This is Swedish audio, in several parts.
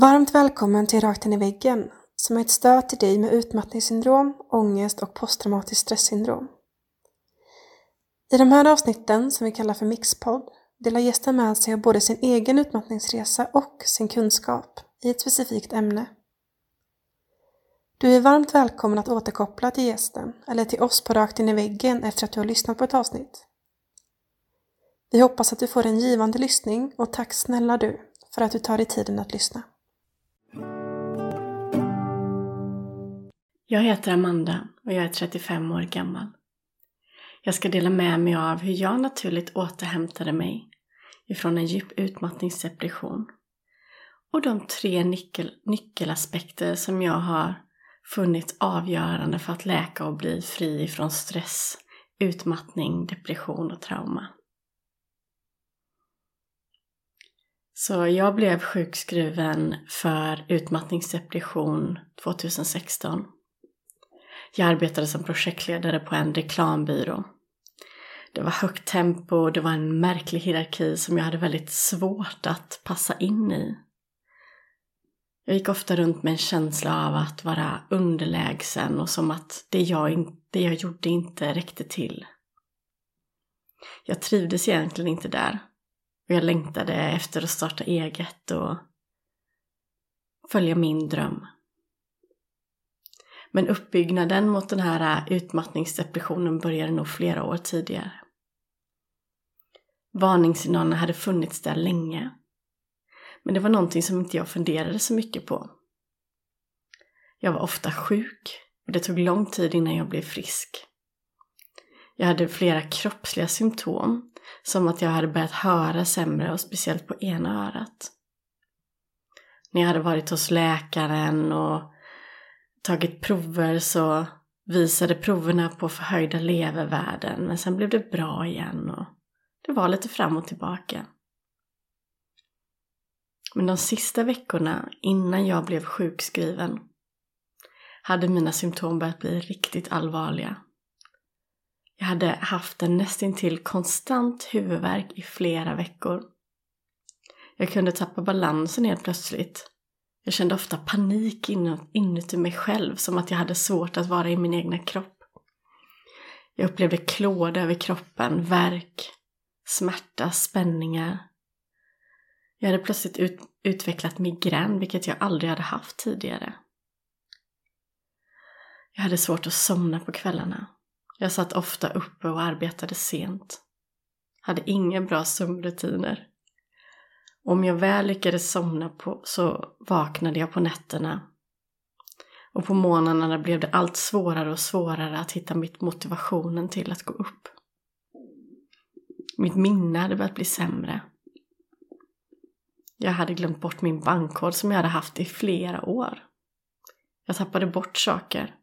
Varmt välkommen till Rakt in i väggen som är ett stöd till dig med utmattningssyndrom, ångest och posttraumatiskt stresssyndrom. I de här avsnitten, som vi kallar för Mixpodd, delar gästen med sig av både sin egen utmattningsresa och sin kunskap i ett specifikt ämne. Du är varmt välkommen att återkoppla till gästen eller till oss på Rakt in i väggen efter att du har lyssnat på ett avsnitt. Vi hoppas att du får en givande lyssning och tack snälla du för att du tar dig tiden att lyssna. Jag heter Amanda och jag är 35 år gammal. Jag ska dela med mig av hur jag naturligt återhämtade mig ifrån en djup utmattningsdepression och de tre nyckel, nyckelaspekter som jag har funnit avgörande för att läka och bli fri från stress, utmattning, depression och trauma. Så jag blev sjukskriven för utmattningsdepression 2016. Jag arbetade som projektledare på en reklambyrå. Det var högt tempo, och det var en märklig hierarki som jag hade väldigt svårt att passa in i. Jag gick ofta runt med en känsla av att vara underlägsen och som att det jag, det jag gjorde inte räckte till. Jag trivdes egentligen inte där. Och jag längtade efter att starta eget och följa min dröm. Men uppbyggnaden mot den här äh, utmattningsdepressionen började nog flera år tidigare. Varningssignalerna hade funnits där länge. Men det var någonting som inte jag funderade så mycket på. Jag var ofta sjuk och det tog lång tid innan jag blev frisk. Jag hade flera kroppsliga symptom, som att jag hade börjat höra sämre och speciellt på ena örat. När jag hade varit hos läkaren och tagit prover så visade proverna på förhöjda levervärden men sen blev det bra igen och det var lite fram och tillbaka. Men de sista veckorna innan jag blev sjukskriven hade mina symptom börjat bli riktigt allvarliga. Jag hade haft en nästintill konstant huvudvärk i flera veckor. Jag kunde tappa balansen helt plötsligt. Jag kände ofta panik inuti mig själv, som att jag hade svårt att vara i min egna kropp. Jag upplevde klåda över kroppen, värk, smärta, spänningar. Jag hade plötsligt ut utvecklat migrän, vilket jag aldrig hade haft tidigare. Jag hade svårt att somna på kvällarna. Jag satt ofta uppe och arbetade sent. Hade inga bra sömnrutiner. Om jag väl lyckades somna på, så vaknade jag på nätterna. Och på månaderna blev det allt svårare och svårare att hitta mitt motivationen till att gå upp. Mitt minne hade börjat bli sämre. Jag hade glömt bort min bankkod som jag hade haft i flera år. Jag tappade bort saker.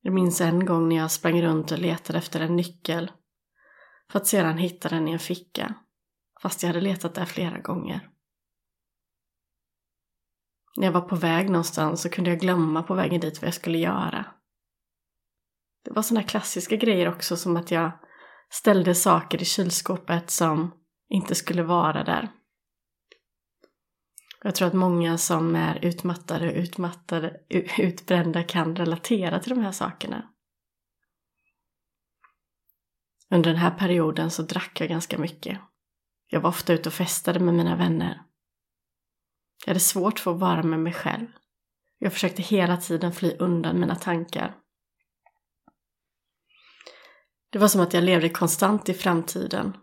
Jag minns en gång när jag sprang runt och letade efter en nyckel för att sedan hitta den i en ficka, fast jag hade letat där flera gånger. När jag var på väg någonstans så kunde jag glömma på vägen dit vad jag skulle göra. Det var sådana klassiska grejer också som att jag ställde saker i kylskåpet som inte skulle vara där. Jag tror att många som är utmattade och utmattade, utbrända kan relatera till de här sakerna. Under den här perioden så drack jag ganska mycket. Jag var ofta ute och festade med mina vänner. Jag hade svårt för att vara med mig själv. Jag försökte hela tiden fly undan mina tankar. Det var som att jag levde konstant i framtiden.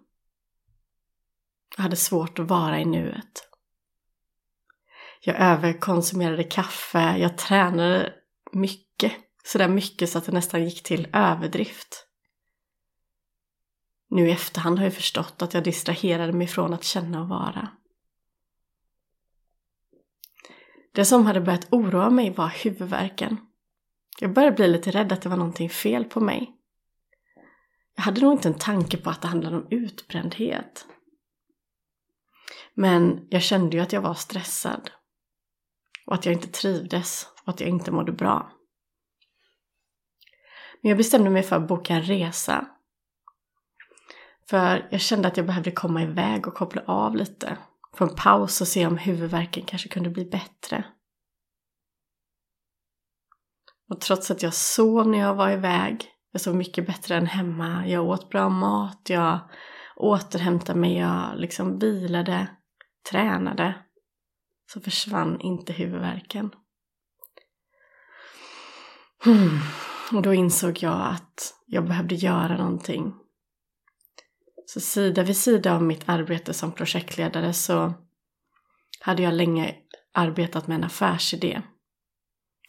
Jag hade svårt att vara i nuet. Jag överkonsumerade kaffe, jag tränade mycket. Sådär mycket så att det nästan gick till överdrift. Nu i efterhand har jag förstått att jag distraherade mig från att känna och vara. Det som hade börjat oroa mig var huvudvärken. Jag började bli lite rädd att det var någonting fel på mig. Jag hade nog inte en tanke på att det handlade om utbrändhet. Men jag kände ju att jag var stressad och att jag inte trivdes och att jag inte mådde bra. Men jag bestämde mig för att boka en resa. För jag kände att jag behövde komma iväg och koppla av lite. få en paus och se om huvudvärken kanske kunde bli bättre. Och trots att jag sov när jag var iväg, jag sov mycket bättre än hemma, jag åt bra mat, jag återhämtade mig, jag liksom vilade, tränade, så försvann inte huvudvärken. Hmm. Och då insåg jag att jag behövde göra någonting. Så sida vid sida av mitt arbete som projektledare så hade jag länge arbetat med en affärsidé.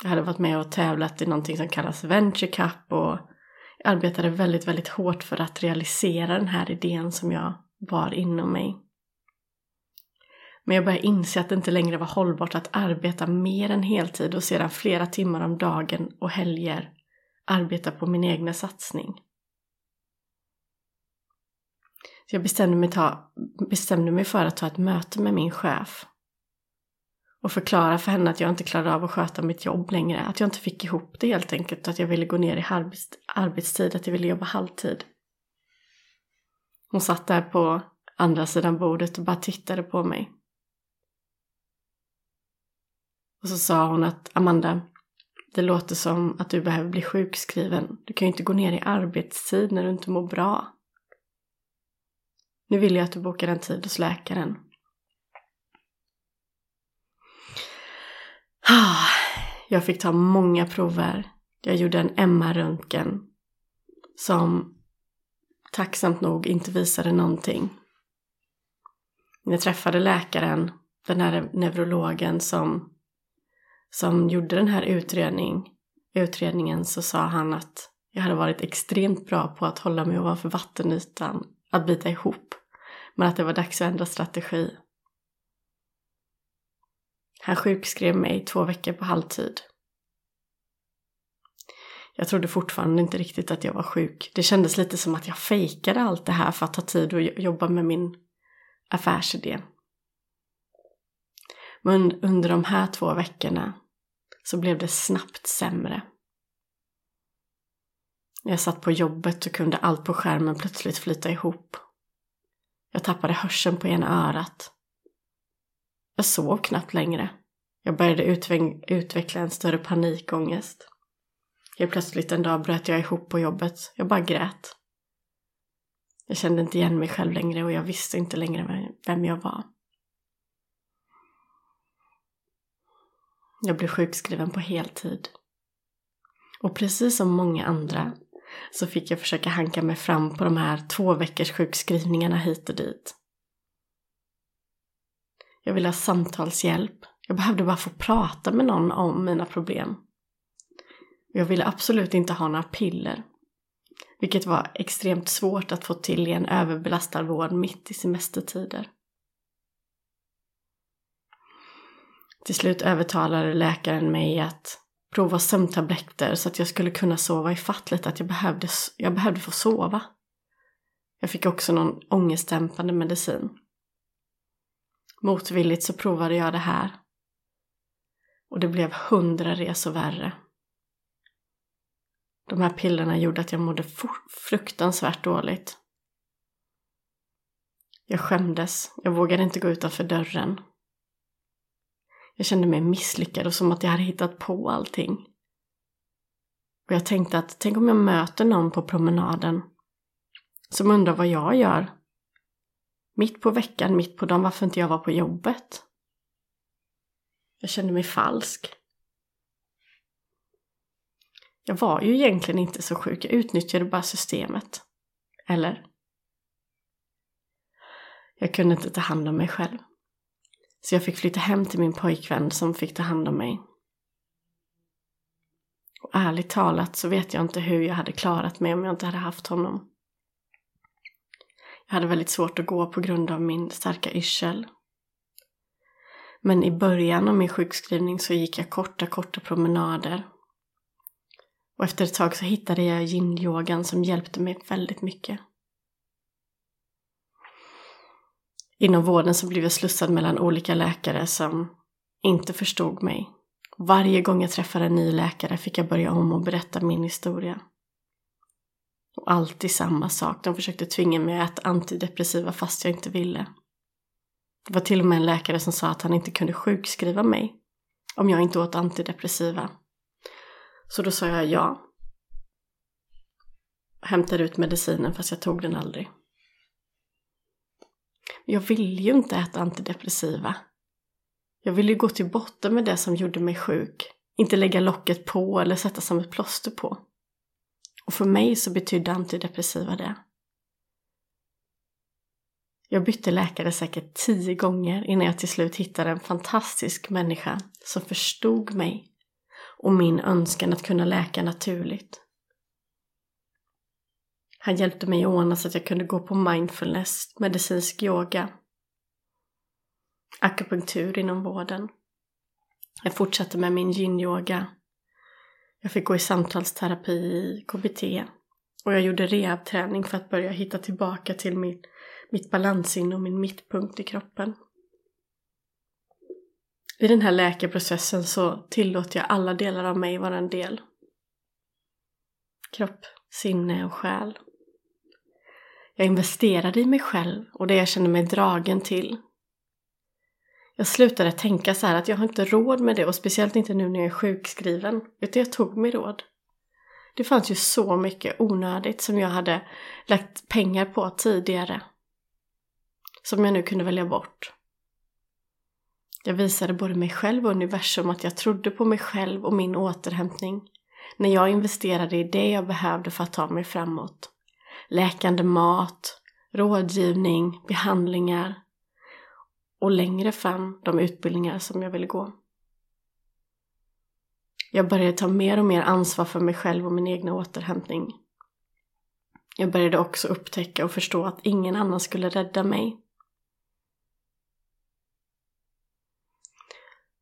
Jag hade varit med och tävlat i någonting som kallas Venture Cup och jag arbetade väldigt, väldigt hårt för att realisera den här idén som jag bar inom mig. Men jag började inse att det inte längre var hållbart att arbeta mer än heltid och sedan flera timmar om dagen och helger arbeta på min egna satsning. Så jag bestämde mig, ta, bestämde mig för att ta ett möte med min chef och förklara för henne att jag inte klarade av att sköta mitt jobb längre. Att jag inte fick ihop det helt enkelt. Att jag ville gå ner i arbetstid, att jag ville jobba halvtid. Hon satt där på andra sidan bordet och bara tittade på mig. Och så sa hon att Amanda, det låter som att du behöver bli sjukskriven. Du kan ju inte gå ner i arbetstid när du inte mår bra. Nu vill jag att du bokar en tid hos läkaren. Ah, jag fick ta många prover. Jag gjorde en MR-röntgen som tacksamt nog inte visade någonting. När jag träffade läkaren, den här neurologen som, som gjorde den här utredning, utredningen så sa han att jag hade varit extremt bra på att hålla mig ovanför vattenytan, att bita ihop. Men att det var dags att ändra strategi. Han sjukskrev mig två veckor på halvtid. Jag trodde fortfarande inte riktigt att jag var sjuk. Det kändes lite som att jag fejkade allt det här för att ta tid och jobba med min affärsidé. Men under de här två veckorna så blev det snabbt sämre. Jag satt på jobbet och kunde allt på skärmen plötsligt flyta ihop. Jag tappade hörseln på ena örat. Jag sov knappt längre. Jag började utveckla en större panikångest. Helt plötsligt en dag bröt jag ihop på jobbet. Jag bara grät. Jag kände inte igen mig själv längre och jag visste inte längre vem jag var. Jag blev sjukskriven på heltid. Och precis som många andra så fick jag försöka hanka mig fram på de här två veckors sjukskrivningarna hit och dit. Jag ville ha samtalshjälp. Jag behövde bara få prata med någon om mina problem. Jag ville absolut inte ha några piller. Vilket var extremt svårt att få till i en överbelastad vård mitt i semestertider. Till slut övertalade läkaren mig att prova sömntabletter så att jag skulle kunna sova i lite, att jag behövde, jag behövde få sova. Jag fick också någon ångestdämpande medicin. Motvilligt så provade jag det här. Och det blev hundra resor värre. De här pillerna gjorde att jag mådde fruktansvärt dåligt. Jag skämdes, jag vågade inte gå utanför dörren. Jag kände mig misslyckad och som att jag hade hittat på allting. Och jag tänkte att tänk om jag möter någon på promenaden som undrar vad jag gör. Mitt på veckan, mitt på dagen, varför inte jag var på jobbet. Jag kände mig falsk. Jag var ju egentligen inte så sjuk, jag utnyttjade bara systemet. Eller? Jag kunde inte ta hand om mig själv. Så jag fick flytta hem till min pojkvän som fick ta hand om mig. Och ärligt talat så vet jag inte hur jag hade klarat mig om jag inte hade haft honom. Jag hade väldigt svårt att gå på grund av min starka yrsel. Men i början av min sjukskrivning så gick jag korta, korta promenader. Och efter ett tag så hittade jag yin-yogan som hjälpte mig väldigt mycket. Inom vården så blev jag slussad mellan olika läkare som inte förstod mig. Varje gång jag träffade en ny läkare fick jag börja om och berätta min historia. Och alltid samma sak. De försökte tvinga mig att äta antidepressiva fast jag inte ville. Det var till och med en läkare som sa att han inte kunde sjukskriva mig om jag inte åt antidepressiva. Så då sa jag ja. Hämtade ut medicinen fast jag tog den aldrig. Jag ville ju inte äta antidepressiva. Jag ville ju gå till botten med det som gjorde mig sjuk. Inte lägga locket på eller sätta som ett plåster på. Och för mig så betydde antidepressiva det. Jag bytte läkare säkert tio gånger innan jag till slut hittade en fantastisk människa som förstod mig och min önskan att kunna läka naturligt. Han hjälpte mig att ordna så att jag kunde gå på mindfulness, medicinsk yoga, akupunktur inom vården. Jag fortsatte med min yin-yoga. Jag fick gå i samtalsterapi i KBT. Och jag gjorde rehabträning för att börja hitta tillbaka till min, mitt balansinne och min mittpunkt i kroppen. I den här läkeprocessen så tillåter jag alla delar av mig vara en del. Kropp, sinne och själ. Jag investerade i mig själv och det jag kände mig dragen till. Jag slutade tänka så här att jag har inte råd med det och speciellt inte nu när jag är sjukskriven. Utan jag tog mig råd. Det fanns ju så mycket onödigt som jag hade lagt pengar på tidigare. Som jag nu kunde välja bort. Jag visade både mig själv och universum att jag trodde på mig själv och min återhämtning. När jag investerade i det jag behövde för att ta mig framåt läkande mat, rådgivning, behandlingar och längre fram de utbildningar som jag ville gå. Jag började ta mer och mer ansvar för mig själv och min egna återhämtning. Jag började också upptäcka och förstå att ingen annan skulle rädda mig.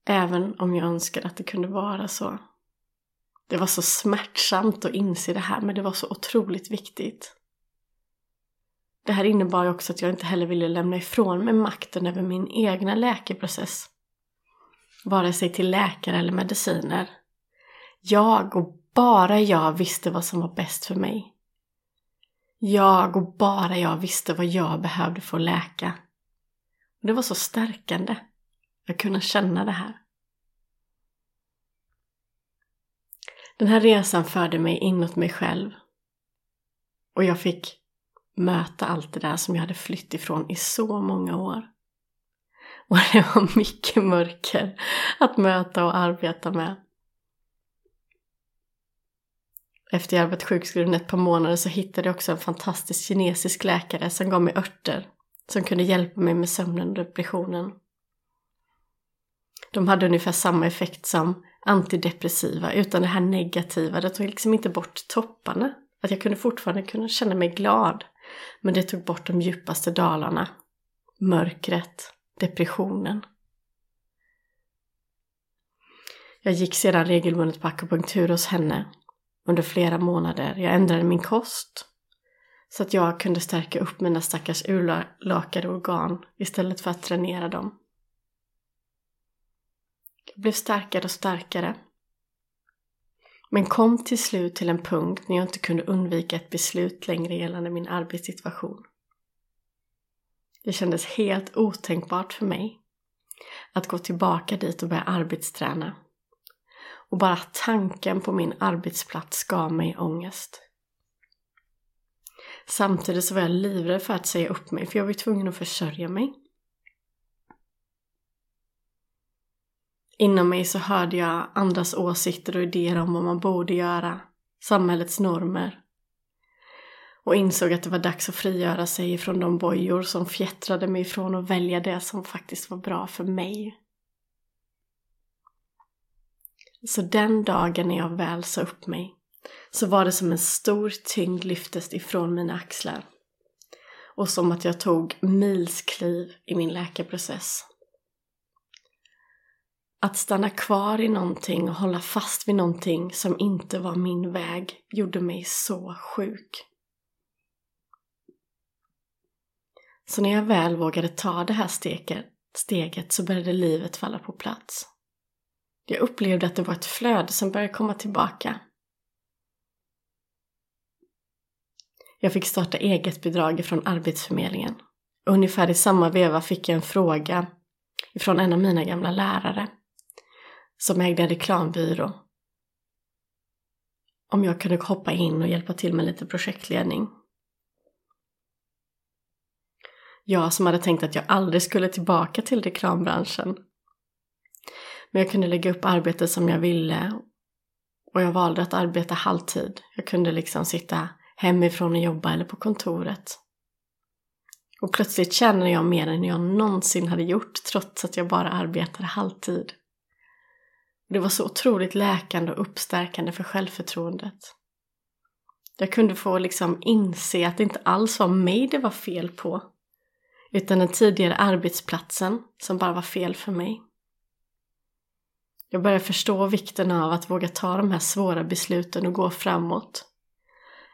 Även om jag önskade att det kunde vara så. Det var så smärtsamt att inse det här men det var så otroligt viktigt. Det här innebar också att jag inte heller ville lämna ifrån mig makten över min egna läkeprocess. Vare sig till läkare eller mediciner. Jag och bara jag visste vad som var bäst för mig. Jag och bara jag visste vad jag behövde för att läka. Och det var så stärkande att kunna känna det här. Den här resan förde mig inåt mig själv. Och jag fick möta allt det där som jag hade flytt ifrån i så många år. Och det var mycket mörker att möta och arbeta med. Efter jag varit sjukskriven ett par månader så hittade jag också en fantastisk kinesisk läkare som gav mig örter som kunde hjälpa mig med sömnen och depressionen. De hade ungefär samma effekt som antidepressiva utan det här negativa. Det tog liksom inte bort topparna. Att jag kunde fortfarande kunna känna mig glad men det tog bort de djupaste dalarna. Mörkret, depressionen. Jag gick sedan regelbundet på akupunktur hos henne under flera månader. Jag ändrade min kost så att jag kunde stärka upp mina stackars urlakade organ istället för att dränera dem. Jag blev starkare och starkare men kom till slut till en punkt när jag inte kunde undvika ett beslut längre gällande min arbetssituation. Det kändes helt otänkbart för mig att gå tillbaka dit och börja arbetsträna. Och bara tanken på min arbetsplats gav mig ångest. Samtidigt så var jag livrädd för att säga upp mig för jag var tvungen att försörja mig. Inom mig så hörde jag andras åsikter och idéer om vad man borde göra, samhällets normer. Och insåg att det var dags att frigöra sig ifrån de bojor som fjättrade mig ifrån och välja det som faktiskt var bra för mig. Så den dagen när jag väl sa upp mig så var det som en stor tyngd lyftes ifrån mina axlar. Och som att jag tog milskliv i min läkarprocess. Att stanna kvar i någonting och hålla fast vid någonting som inte var min väg gjorde mig så sjuk. Så när jag väl vågade ta det här steget, steget så började livet falla på plats. Jag upplevde att det var ett flöde som började komma tillbaka. Jag fick starta eget bidrag från Arbetsförmedlingen ungefär i samma veva fick jag en fråga ifrån en av mina gamla lärare som ägde en reklambyrå. Om jag kunde hoppa in och hjälpa till med lite projektledning. Jag som hade tänkt att jag aldrig skulle tillbaka till reklambranschen. Men jag kunde lägga upp arbetet som jag ville och jag valde att arbeta halvtid. Jag kunde liksom sitta hemifrån och jobba eller på kontoret. Och plötsligt känner jag mer än jag någonsin hade gjort trots att jag bara arbetade halvtid. Det var så otroligt läkande och uppstärkande för självförtroendet. Jag kunde få liksom inse att det inte alls var mig det var fel på. Utan den tidigare arbetsplatsen som bara var fel för mig. Jag började förstå vikten av att våga ta de här svåra besluten och gå framåt.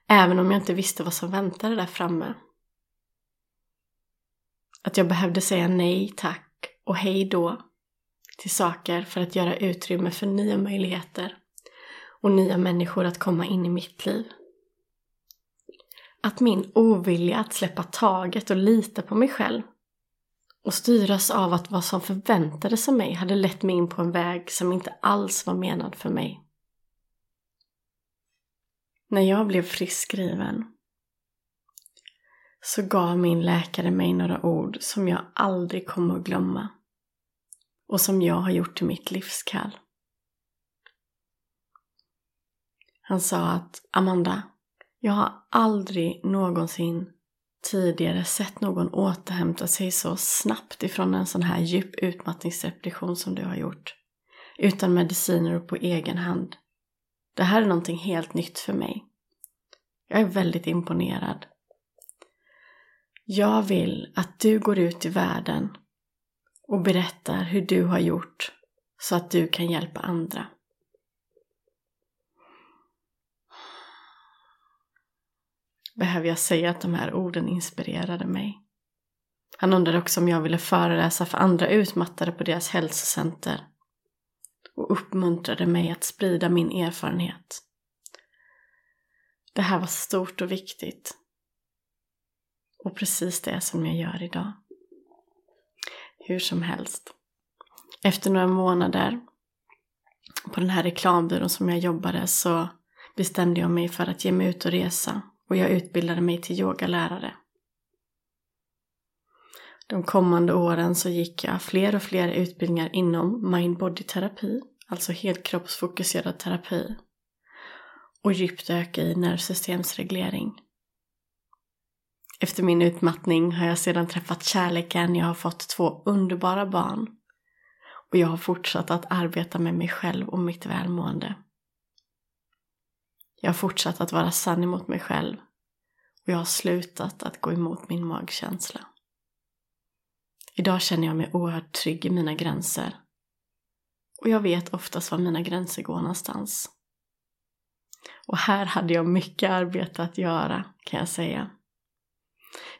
Även om jag inte visste vad som väntade där framme. Att jag behövde säga nej tack och hej då till saker för att göra utrymme för nya möjligheter och nya människor att komma in i mitt liv. Att min ovilja att släppa taget och lita på mig själv och styras av att vad som förväntades av mig hade lett mig in på en väg som inte alls var menad för mig. När jag blev friskskriven så gav min läkare mig några ord som jag aldrig kommer att glömma och som jag har gjort till mitt livskall. Han sa att Amanda, jag har aldrig någonsin tidigare sett någon återhämta sig så snabbt ifrån en sån här djup utmattningsdepression som du har gjort. Utan mediciner och på egen hand. Det här är någonting helt nytt för mig. Jag är väldigt imponerad. Jag vill att du går ut i världen och berättar hur du har gjort så att du kan hjälpa andra. Behöver jag säga att de här orden inspirerade mig? Han undrade också om jag ville föreläsa för andra utmattade på deras hälsocenter och uppmuntrade mig att sprida min erfarenhet. Det här var stort och viktigt. Och precis det som jag gör idag. Hur som helst. Efter några månader på den här reklambyrån som jag jobbade så bestämde jag mig för att ge mig ut och resa och jag utbildade mig till yogalärare. De kommande åren så gick jag fler och fler utbildningar inom mind-body-terapi, alltså helkroppsfokuserad terapi och djupt öka i nervsystemsreglering. Efter min utmattning har jag sedan träffat kärleken, jag har fått två underbara barn och jag har fortsatt att arbeta med mig själv och mitt välmående. Jag har fortsatt att vara sann emot mig själv och jag har slutat att gå emot min magkänsla. Idag känner jag mig oerhört trygg i mina gränser och jag vet oftast var mina gränser går någonstans. Och här hade jag mycket arbete att göra kan jag säga.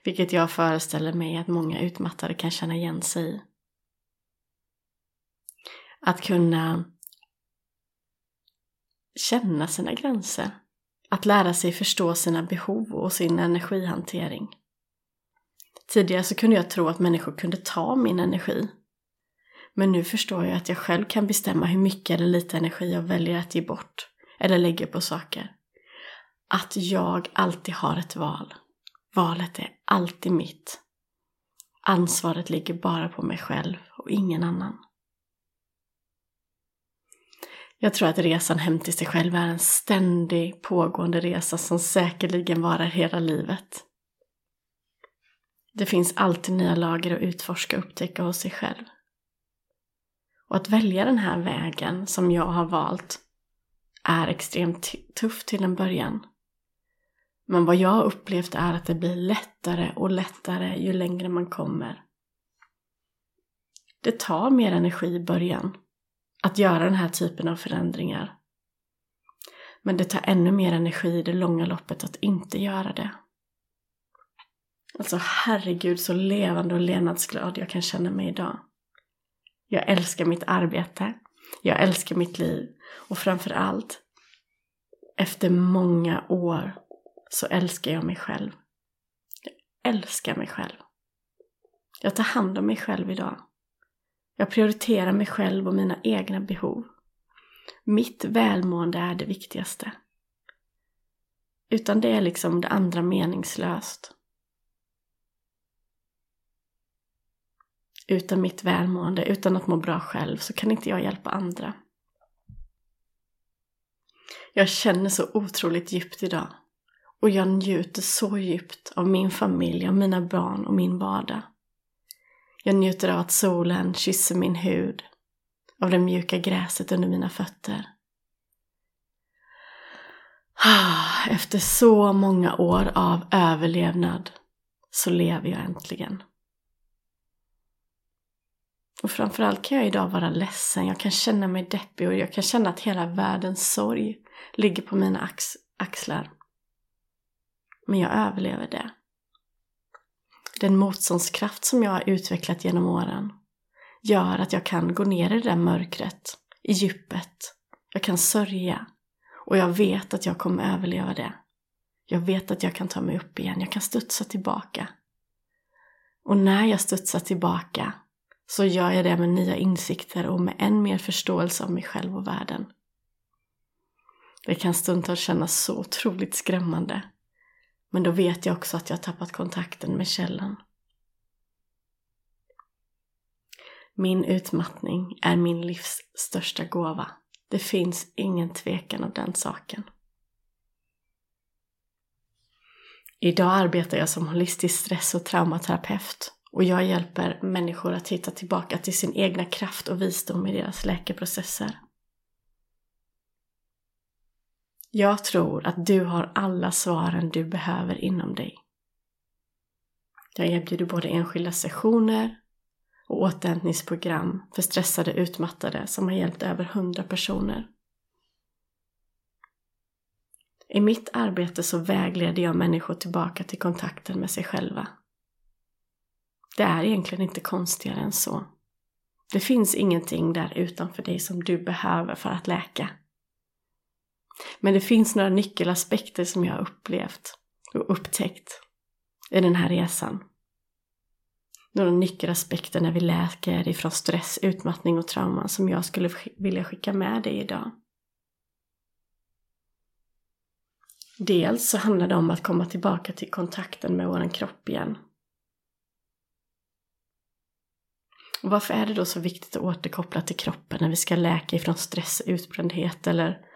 Vilket jag föreställer mig att många utmattade kan känna igen sig i. Att kunna känna sina gränser. Att lära sig förstå sina behov och sin energihantering. Tidigare så kunde jag tro att människor kunde ta min energi. Men nu förstår jag att jag själv kan bestämma hur mycket eller lite energi jag väljer att ge bort eller lägger på saker. Att jag alltid har ett val. Valet är alltid mitt. Ansvaret ligger bara på mig själv och ingen annan. Jag tror att resan hem till sig själv är en ständig pågående resa som säkerligen varar hela livet. Det finns alltid nya lager att utforska och upptäcka hos sig själv. Och att välja den här vägen som jag har valt är extremt tufft till en början. Men vad jag har upplevt är att det blir lättare och lättare ju längre man kommer. Det tar mer energi i början att göra den här typen av förändringar. Men det tar ännu mer energi i det långa loppet att inte göra det. Alltså herregud så levande och levnadsglad jag kan känna mig idag. Jag älskar mitt arbete. Jag älskar mitt liv. Och framför allt, efter många år så älskar jag mig själv. Jag älskar mig själv. Jag tar hand om mig själv idag. Jag prioriterar mig själv och mina egna behov. Mitt välmående är det viktigaste. Utan det är liksom det andra meningslöst. Utan mitt välmående, utan att må bra själv, så kan inte jag hjälpa andra. Jag känner så otroligt djupt idag. Och jag njuter så djupt av min familj, av mina barn och min vardag. Jag njuter av att solen kysser min hud, av det mjuka gräset under mina fötter. Efter så många år av överlevnad så lever jag äntligen. Och framförallt kan jag idag vara ledsen, jag kan känna mig deppig och jag kan känna att hela världens sorg ligger på mina ax axlar. Men jag överlever det. Den motståndskraft som jag har utvecklat genom åren gör att jag kan gå ner i det där mörkret, i djupet. Jag kan sörja. Och jag vet att jag kommer överleva det. Jag vet att jag kan ta mig upp igen. Jag kan studsa tillbaka. Och när jag studsar tillbaka så gör jag det med nya insikter och med än mer förståelse av mig själv och världen. Det kan stundtals kännas så otroligt skrämmande. Men då vet jag också att jag har tappat kontakten med källan. Min utmattning är min livs största gåva. Det finns ingen tvekan om den saken. Idag arbetar jag som holistisk stress och traumaterapeut och jag hjälper människor att hitta tillbaka till sin egna kraft och visdom i deras läkeprocesser. Jag tror att du har alla svaren du behöver inom dig. Jag erbjuder både enskilda sessioner och återhämtningsprogram för stressade utmattade som har hjälpt över 100 personer. I mitt arbete så vägleder jag människor tillbaka till kontakten med sig själva. Det är egentligen inte konstigare än så. Det finns ingenting där utanför dig som du behöver för att läka. Men det finns några nyckelaspekter som jag har upplevt och upptäckt i den här resan. Några nyckelaspekter när vi läker ifrån stress, utmattning och trauma som jag skulle vilja skicka med dig idag. Dels så handlar det om att komma tillbaka till kontakten med våran kropp igen. Och varför är det då så viktigt att återkoppla till kroppen när vi ska läka ifrån stress, utbrändhet eller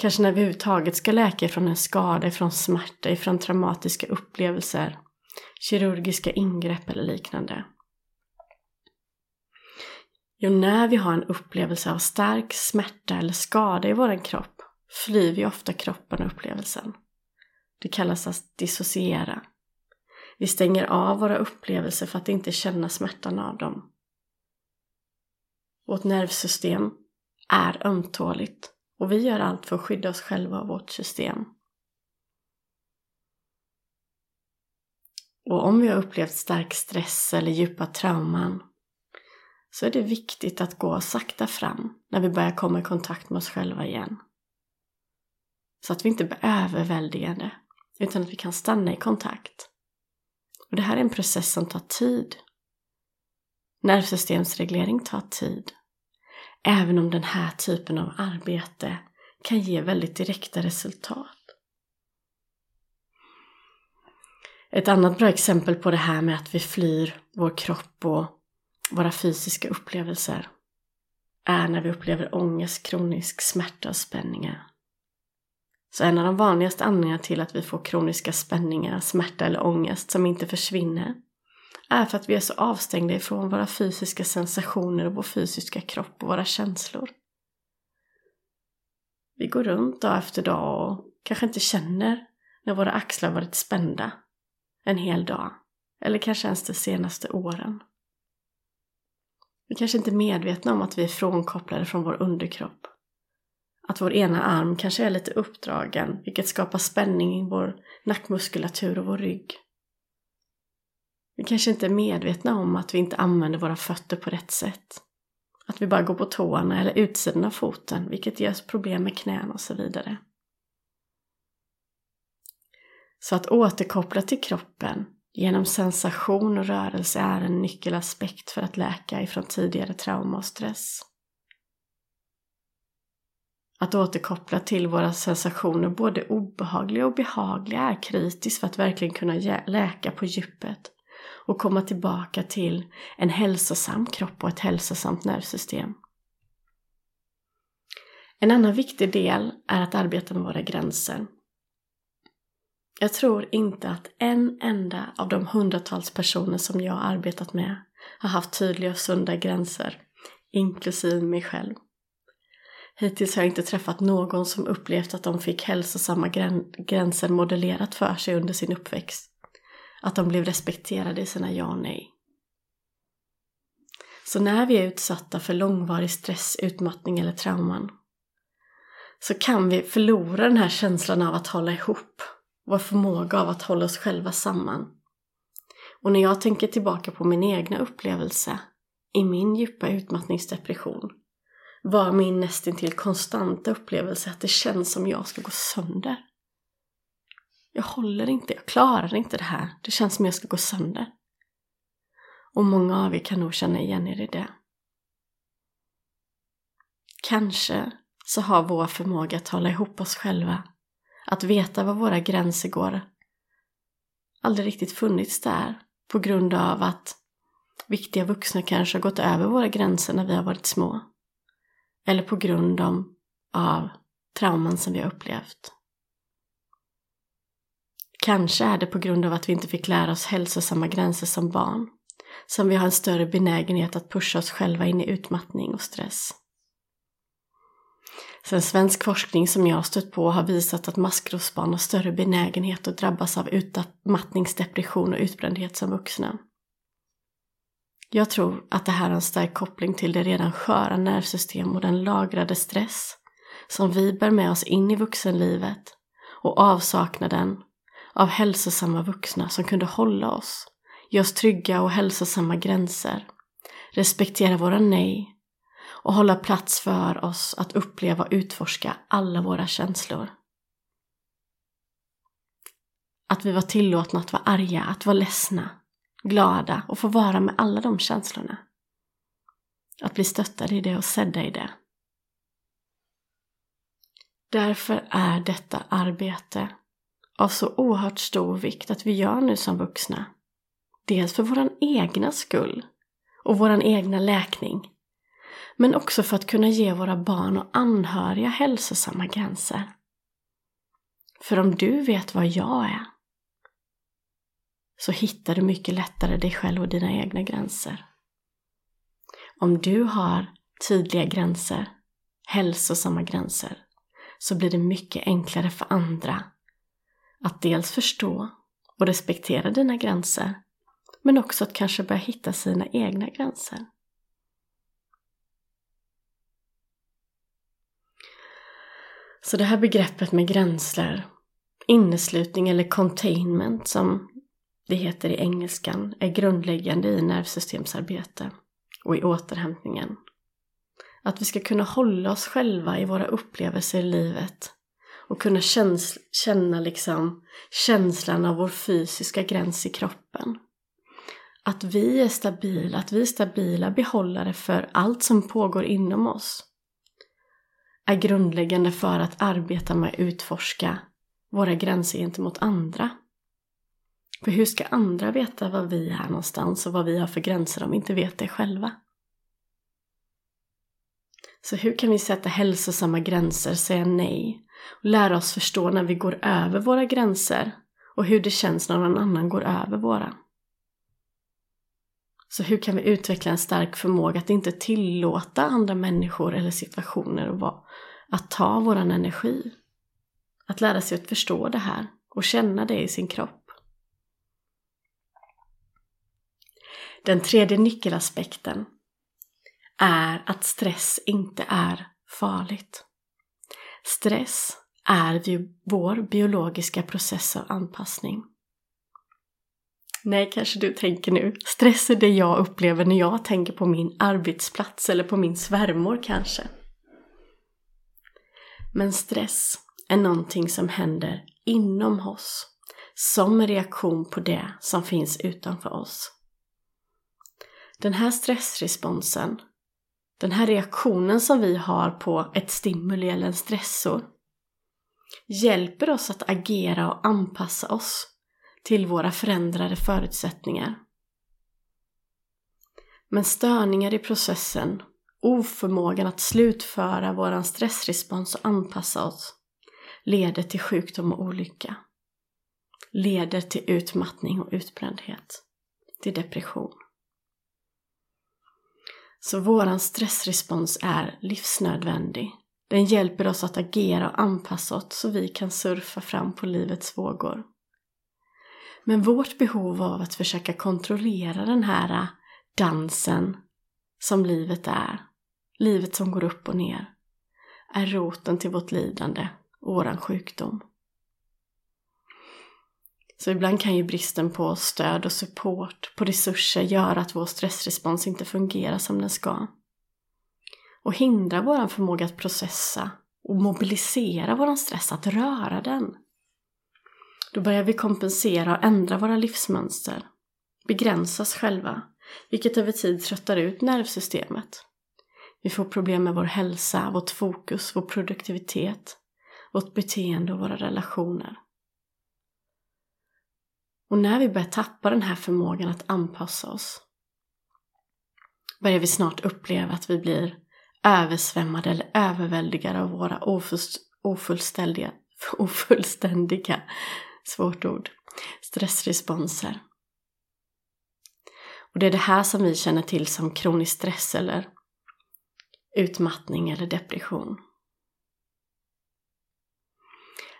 Kanske när vi överhuvudtaget ska läka ifrån en skada, ifrån smärta, ifrån traumatiska upplevelser, kirurgiska ingrepp eller liknande. Jo, när vi har en upplevelse av stark smärta eller skada i vår kropp flyr vi ofta kroppen och upplevelsen. Det kallas att dissociera. Vi stänger av våra upplevelser för att inte känna smärtan av dem. Vårt nervsystem är ömtåligt och vi gör allt för att skydda oss själva och vårt system. Och om vi har upplevt stark stress eller djupa trauman så är det viktigt att gå sakta fram när vi börjar komma i kontakt med oss själva igen. Så att vi inte blir överväldigande utan att vi kan stanna i kontakt. Och det här är en process som tar tid. Nervsystemsreglering tar tid. Även om den här typen av arbete kan ge väldigt direkta resultat. Ett annat bra exempel på det här med att vi flyr vår kropp och våra fysiska upplevelser är när vi upplever ångest, kronisk smärta och spänningar. Så en av de vanligaste anledningarna till att vi får kroniska spänningar, smärta eller ångest som inte försvinner är för att vi är så avstängda ifrån våra fysiska sensationer och vår fysiska kropp och våra känslor. Vi går runt dag efter dag och kanske inte känner när våra axlar varit spända en hel dag. Eller kanske ens de senaste åren. Vi kanske inte är medvetna om att vi är frånkopplade från vår underkropp. Att vår ena arm kanske är lite uppdragen, vilket skapar spänning i vår nackmuskulatur och vår rygg. Vi kanske inte är medvetna om att vi inte använder våra fötter på rätt sätt. Att vi bara går på tårna eller utsidan av foten, vilket ger oss problem med knän och så vidare. Så att återkoppla till kroppen genom sensation och rörelse är en nyckelaspekt för att läka ifrån tidigare trauma och stress. Att återkoppla till våra sensationer, både obehagliga och behagliga, är kritiskt för att verkligen kunna läka på djupet och komma tillbaka till en hälsosam kropp och ett hälsosamt nervsystem. En annan viktig del är att arbeta med våra gränser. Jag tror inte att en enda av de hundratals personer som jag har arbetat med har haft tydliga och sunda gränser, inklusive mig själv. Hittills har jag inte träffat någon som upplevt att de fick hälsosamma gränser modellerat för sig under sin uppväxt. Att de blev respekterade i sina ja och nej. Så när vi är utsatta för långvarig stress, utmattning eller trauman så kan vi förlora den här känslan av att hålla ihop. Vår förmåga av att hålla oss själva samman. Och när jag tänker tillbaka på min egna upplevelse i min djupa utmattningsdepression var min nästintill konstanta upplevelse att det känns som jag ska gå sönder. Jag håller inte, jag klarar inte det här. Det känns som jag ska gå sönder. Och många av er kan nog känna igen er i det. Kanske så har vår förmåga att hålla ihop oss själva, att veta var våra gränser går, aldrig riktigt funnits där på grund av att viktiga vuxna kanske har gått över våra gränser när vi har varit små. Eller på grund av trauman som vi har upplevt. Kanske är det på grund av att vi inte fick lära oss hälsosamma gränser som barn som vi har en större benägenhet att pusha oss själva in i utmattning och stress. Sen svensk forskning som jag har stött på har visat att maskrosbarn har större benägenhet att drabbas av utmattningsdepression och utbrändhet som vuxna. Jag tror att det här har en stark koppling till det redan sköra nervsystem och den lagrade stress som vi bär med oss in i vuxenlivet och avsaknaden av hälsosamma vuxna som kunde hålla oss, ge oss trygga och hälsosamma gränser, respektera våra nej och hålla plats för oss att uppleva och utforska alla våra känslor. Att vi var tillåtna att vara arga, att vara ledsna, glada och få vara med alla de känslorna. Att bli stöttade i det och sedda i det. Därför är detta arbete av så oerhört stor vikt att vi gör nu som vuxna. Dels för vår egna skull och vår egna läkning. Men också för att kunna ge våra barn och anhöriga hälsosamma gränser. För om du vet vad jag är så hittar du mycket lättare dig själv och dina egna gränser. Om du har tydliga gränser, hälsosamma gränser, så blir det mycket enklare för andra att dels förstå och respektera dina gränser, men också att kanske börja hitta sina egna gränser. Så det här begreppet med gränser, inneslutning eller containment som det heter i engelskan, är grundläggande i nervsystemsarbete och i återhämtningen. Att vi ska kunna hålla oss själva i våra upplevelser i livet och kunna käns känna liksom känslan av vår fysiska gräns i kroppen. Att vi är stabila, att vi är stabila behållare för allt som pågår inom oss är grundläggande för att arbeta med att utforska våra gränser gentemot andra. För hur ska andra veta var vi är någonstans och vad vi har för gränser om vi inte vet det själva? Så hur kan vi sätta hälsosamma gränser, säga nej och lära oss förstå när vi går över våra gränser och hur det känns när någon annan går över våra? Så hur kan vi utveckla en stark förmåga att inte tillåta andra människor eller situationer att ta våran energi? Att lära sig att förstå det här och känna det i sin kropp. Den tredje nyckelaspekten är att stress inte är farligt. Stress är vår biologiska process av anpassning. Nej, kanske du tänker nu. Stress är det jag upplever när jag tänker på min arbetsplats eller på min svärmor kanske. Men stress är någonting som händer inom oss som en reaktion på det som finns utanför oss. Den här stressresponsen, den här reaktionen som vi har på ett stimuli eller en stressor, hjälper oss att agera och anpassa oss till våra förändrade förutsättningar. Men störningar i processen, oförmågan att slutföra vår stressrespons och anpassa oss, leder till sjukdom och olycka. Leder till utmattning och utbrändhet. Till depression. Så våran stressrespons är livsnödvändig. Den hjälper oss att agera och anpassa oss så vi kan surfa fram på livets vågor. Men vårt behov av att försöka kontrollera den här dansen som livet är, livet som går upp och ner, är roten till vårt lidande och våran sjukdom. Så ibland kan ju bristen på stöd och support, på resurser, göra att vår stressrespons inte fungerar som den ska. Och hindra vår förmåga att processa och mobilisera vår stress, att röra den. Då börjar vi kompensera och ändra våra livsmönster, begränsas själva, vilket över tid tröttar ut nervsystemet. Vi får problem med vår hälsa, vårt fokus, vår produktivitet, vårt beteende och våra relationer. Och när vi börjar tappa den här förmågan att anpassa oss börjar vi snart uppleva att vi blir översvämmade eller överväldigade av våra ofullständiga, ofullständiga svårt ord, stressresponser. Och det är det här som vi känner till som kronisk stress eller utmattning eller depression.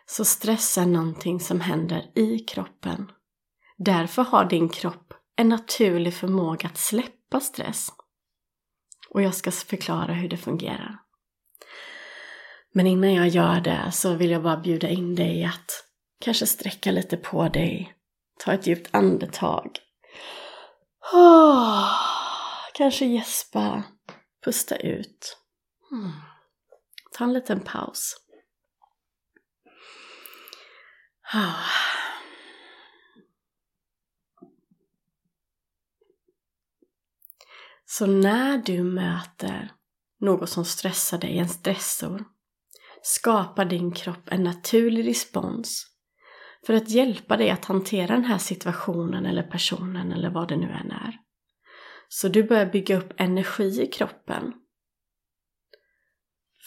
Så stress är någonting som händer i kroppen. Därför har din kropp en naturlig förmåga att släppa stress. Och jag ska förklara hur det fungerar. Men innan jag gör det så vill jag bara bjuda in dig att kanske sträcka lite på dig. Ta ett djupt andetag. Oh, kanske gäspa. Pusta ut. Hmm. Ta en liten paus. Oh. Så när du möter något som stressar dig, en stressor, skapar din kropp en naturlig respons för att hjälpa dig att hantera den här situationen eller personen eller vad det nu än är. Så du börjar bygga upp energi i kroppen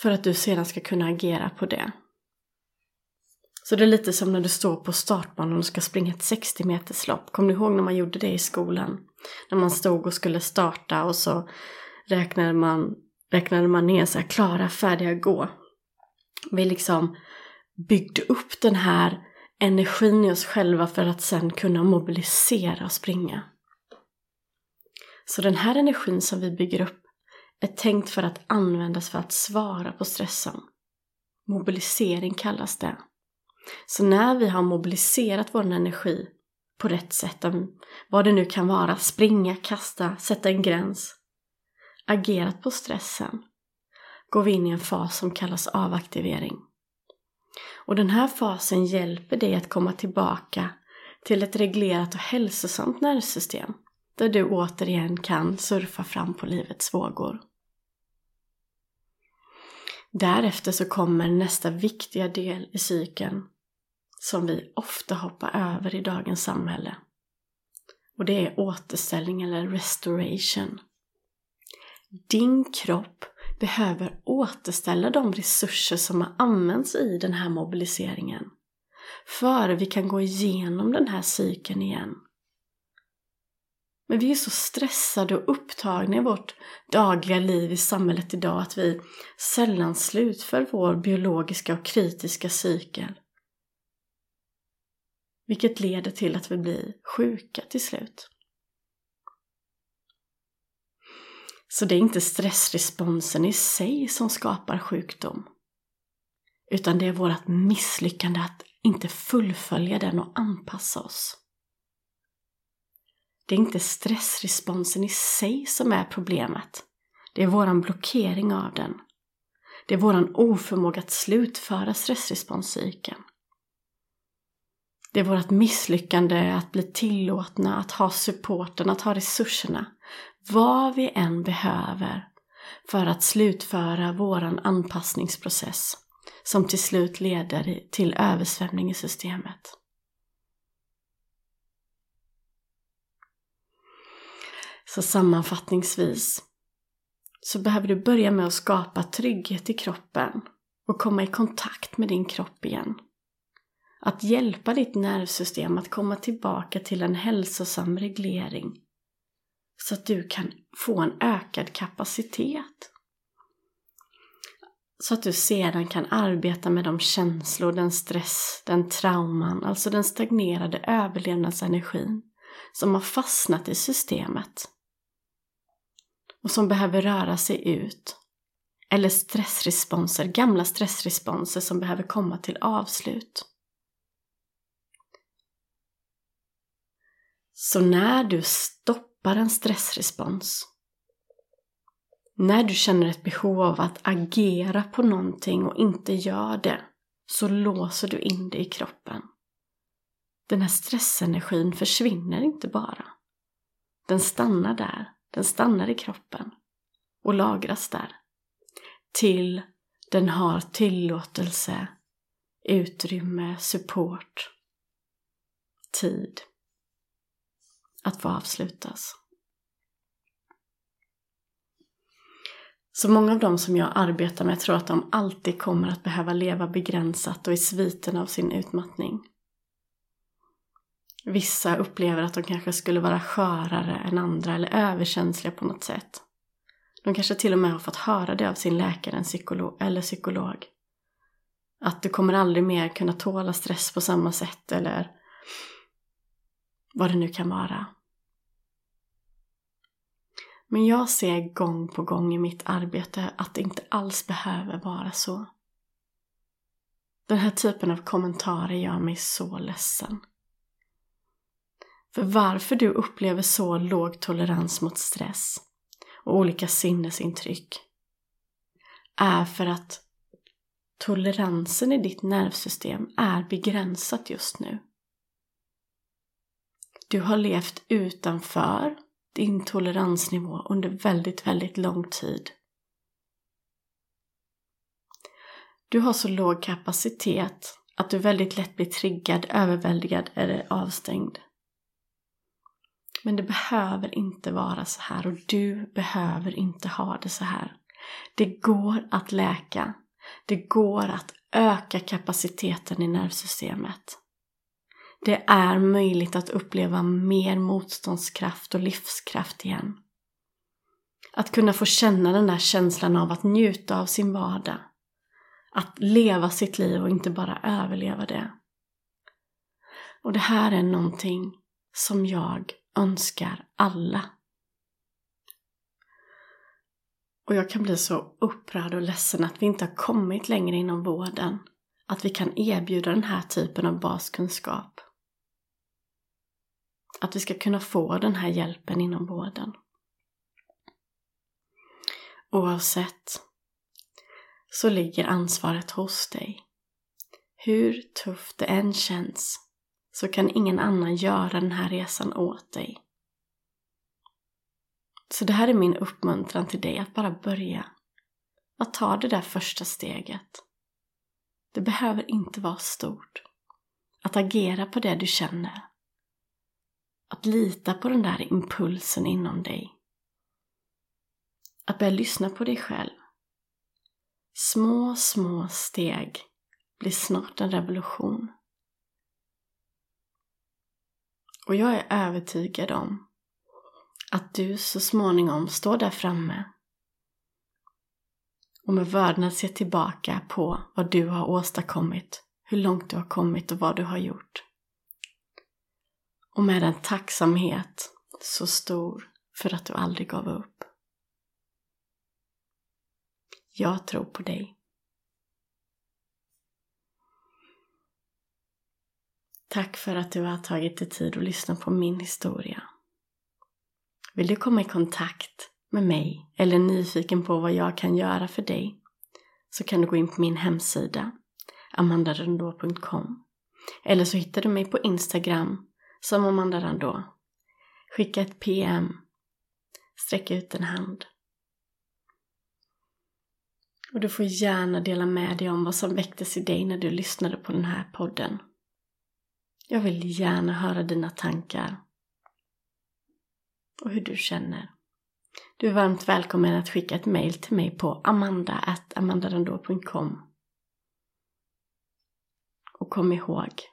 för att du sedan ska kunna agera på det. Så det är lite som när du står på startbanan och ska springa ett 60 meters lopp. Kommer du ihåg när man gjorde det i skolan? När man stod och skulle starta och så räknade man, räknade man ner så här, klara, färdiga, gå. Vi liksom byggde upp den här energin i oss själva för att sen kunna mobilisera och springa. Så den här energin som vi bygger upp är tänkt för att användas för att svara på stressen. Mobilisering kallas det. Så när vi har mobiliserat vår energi på rätt sätt, vad det nu kan vara, springa, kasta, sätta en gräns, agerat på stressen, går vi in i en fas som kallas avaktivering. Och den här fasen hjälper dig att komma tillbaka till ett reglerat och hälsosamt nervsystem där du återigen kan surfa fram på livets vågor. Därefter så kommer nästa viktiga del i cykeln som vi ofta hoppar över i dagens samhälle. Och det är återställning eller restoration. Din kropp behöver återställa de resurser som har använts i den här mobiliseringen. Före vi kan gå igenom den här cykeln igen. Men vi är så stressade och upptagna i vårt dagliga liv i samhället idag att vi sällan slutför vår biologiska och kritiska cykel. Vilket leder till att vi blir sjuka till slut. Så det är inte stressresponsen i sig som skapar sjukdom. Utan det är vårt misslyckande att inte fullfölja den och anpassa oss. Det är inte stressresponsen i sig som är problemet. Det är våran blockering av den. Det är våran oförmåga att slutföra stressresponscykeln. Det är vårt misslyckande att bli tillåtna, att ha supporten, att ha resurserna. Vad vi än behöver för att slutföra våran anpassningsprocess som till slut leder till översvämning i systemet. Så sammanfattningsvis så behöver du börja med att skapa trygghet i kroppen och komma i kontakt med din kropp igen. Att hjälpa ditt nervsystem att komma tillbaka till en hälsosam reglering så att du kan få en ökad kapacitet. Så att du sedan kan arbeta med de känslor, den stress, den trauman, alltså den stagnerade överlevnadsenergin som har fastnat i systemet och som behöver röra sig ut. Eller stressresponser, gamla stressresponser som behöver komma till avslut. Så när du stoppar en stressrespons, när du känner ett behov av att agera på någonting och inte gör det, så låser du in det i kroppen. Den här stressenergin försvinner inte bara. Den stannar där den stannar i kroppen och lagras där. Till den har tillåtelse, utrymme, support, tid att få avslutas. Så många av dem som jag arbetar med tror att de alltid kommer att behöva leva begränsat och i sviten av sin utmattning. Vissa upplever att de kanske skulle vara skörare än andra eller överkänsliga på något sätt. De kanske till och med har fått höra det av sin läkare eller psykolog. Att du kommer aldrig mer kunna tåla stress på samma sätt eller vad det nu kan vara. Men jag ser gång på gång i mitt arbete att det inte alls behöver vara så. Den här typen av kommentarer gör mig så ledsen. För varför du upplever så låg tolerans mot stress och olika sinnesintryck är för att toleransen i ditt nervsystem är begränsat just nu. Du har levt utanför din toleransnivå under väldigt, väldigt lång tid. Du har så låg kapacitet att du väldigt lätt blir triggad, överväldigad eller avstängd. Men det behöver inte vara så här och du behöver inte ha det så här. Det går att läka. Det går att öka kapaciteten i nervsystemet. Det är möjligt att uppleva mer motståndskraft och livskraft igen. Att kunna få känna den där känslan av att njuta av sin vardag. Att leva sitt liv och inte bara överleva det. Och det här är någonting som jag önskar alla. Och jag kan bli så upprörd och ledsen att vi inte har kommit längre inom vården. Att vi kan erbjuda den här typen av baskunskap. Att vi ska kunna få den här hjälpen inom vården. Oavsett så ligger ansvaret hos dig. Hur tufft det än känns så kan ingen annan göra den här resan åt dig. Så det här är min uppmuntran till dig att bara börja. Att ta det där första steget. Det behöver inte vara stort. Att agera på det du känner. Att lita på den där impulsen inom dig. Att börja lyssna på dig själv. Små, små steg blir snart en revolution. Och jag är övertygad om att du så småningom står där framme och med vördnad ser tillbaka på vad du har åstadkommit, hur långt du har kommit och vad du har gjort. Och med en tacksamhet så stor för att du aldrig gav upp. Jag tror på dig. Tack för att du har tagit dig tid att lyssna på min historia. Vill du komma i kontakt med mig eller är nyfiken på vad jag kan göra för dig så kan du gå in på min hemsida amandarundå.com Eller så hittar du mig på Instagram som Amanda Randå. Skicka ett PM. Sträck ut en hand. Och du får gärna dela med dig om vad som väcktes i dig när du lyssnade på den här podden. Jag vill gärna höra dina tankar och hur du känner. Du är varmt välkommen att skicka ett mail till mig på amanda.amandarandå.com Och kom ihåg,